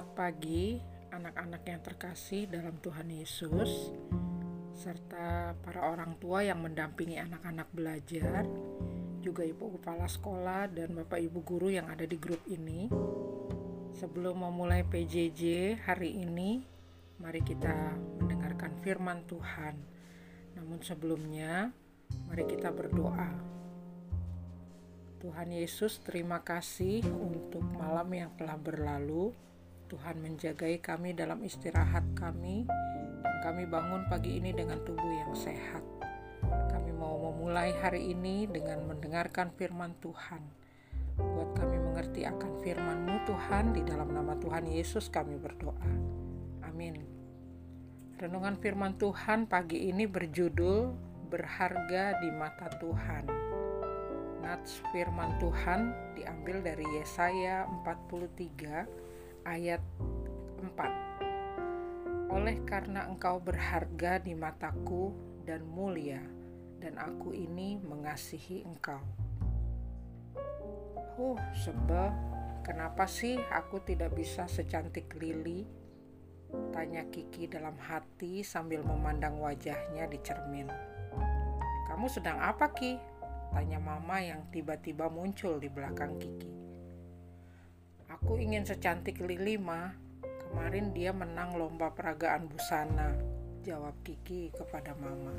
Selamat pagi, anak-anak yang terkasih dalam Tuhan Yesus, serta para orang tua yang mendampingi anak-anak belajar, juga ibu kepala sekolah dan bapak ibu guru yang ada di grup ini. Sebelum memulai PJJ hari ini, mari kita mendengarkan firman Tuhan. Namun sebelumnya, mari kita berdoa. Tuhan Yesus, terima kasih untuk malam yang telah berlalu. Tuhan menjagai kami dalam istirahat kami, dan kami bangun pagi ini dengan tubuh yang sehat. Kami mau memulai hari ini dengan mendengarkan firman Tuhan. Buat kami mengerti akan firman-Mu Tuhan, di dalam nama Tuhan Yesus kami berdoa. Amin. Renungan firman Tuhan pagi ini berjudul Berharga di Mata Tuhan. Nats firman Tuhan diambil dari Yesaya 43 ayat 4 Oleh karena engkau berharga di mataku dan mulia dan aku ini mengasihi engkau Huh, sebel Kenapa sih aku tidak bisa secantik Lili? Tanya Kiki dalam hati sambil memandang wajahnya di cermin. Kamu sedang apa Ki? Tanya mama yang tiba-tiba muncul di belakang Kiki. Aku ingin secantik Lili, Ma. Kemarin dia menang lomba peragaan busana, jawab Kiki kepada Mama.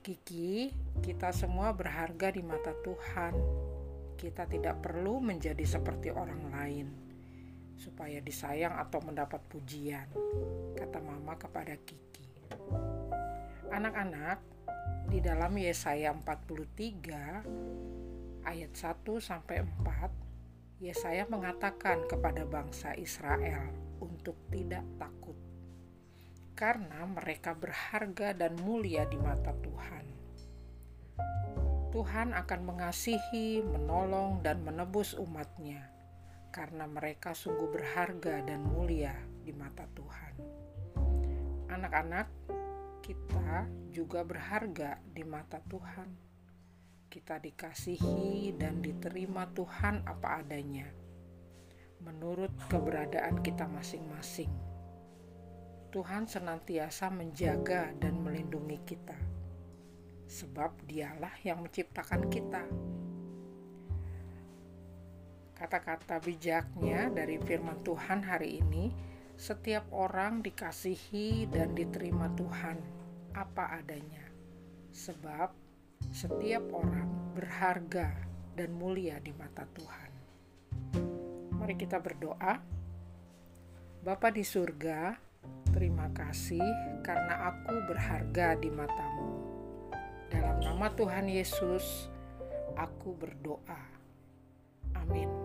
Kiki, kita semua berharga di mata Tuhan. Kita tidak perlu menjadi seperti orang lain supaya disayang atau mendapat pujian, kata Mama kepada Kiki. Anak-anak, di dalam Yesaya 43 ayat 1 sampai 4 Yesaya mengatakan kepada bangsa Israel untuk tidak takut, karena mereka berharga dan mulia di mata Tuhan. Tuhan akan mengasihi, menolong, dan menebus umatnya, karena mereka sungguh berharga dan mulia di mata Tuhan. Anak-anak, kita juga berharga di mata Tuhan kita dikasihi dan diterima Tuhan apa adanya, menurut keberadaan kita masing-masing. Tuhan senantiasa menjaga dan melindungi kita, sebab Dialah yang menciptakan kita. Kata-kata bijaknya dari firman Tuhan hari ini, setiap orang dikasihi dan diterima Tuhan apa adanya, sebab setiap orang berharga dan mulia di mata Tuhan. Mari kita berdoa. Bapa di surga, terima kasih karena aku berharga di matamu. Dalam nama Tuhan Yesus, aku berdoa. Amin.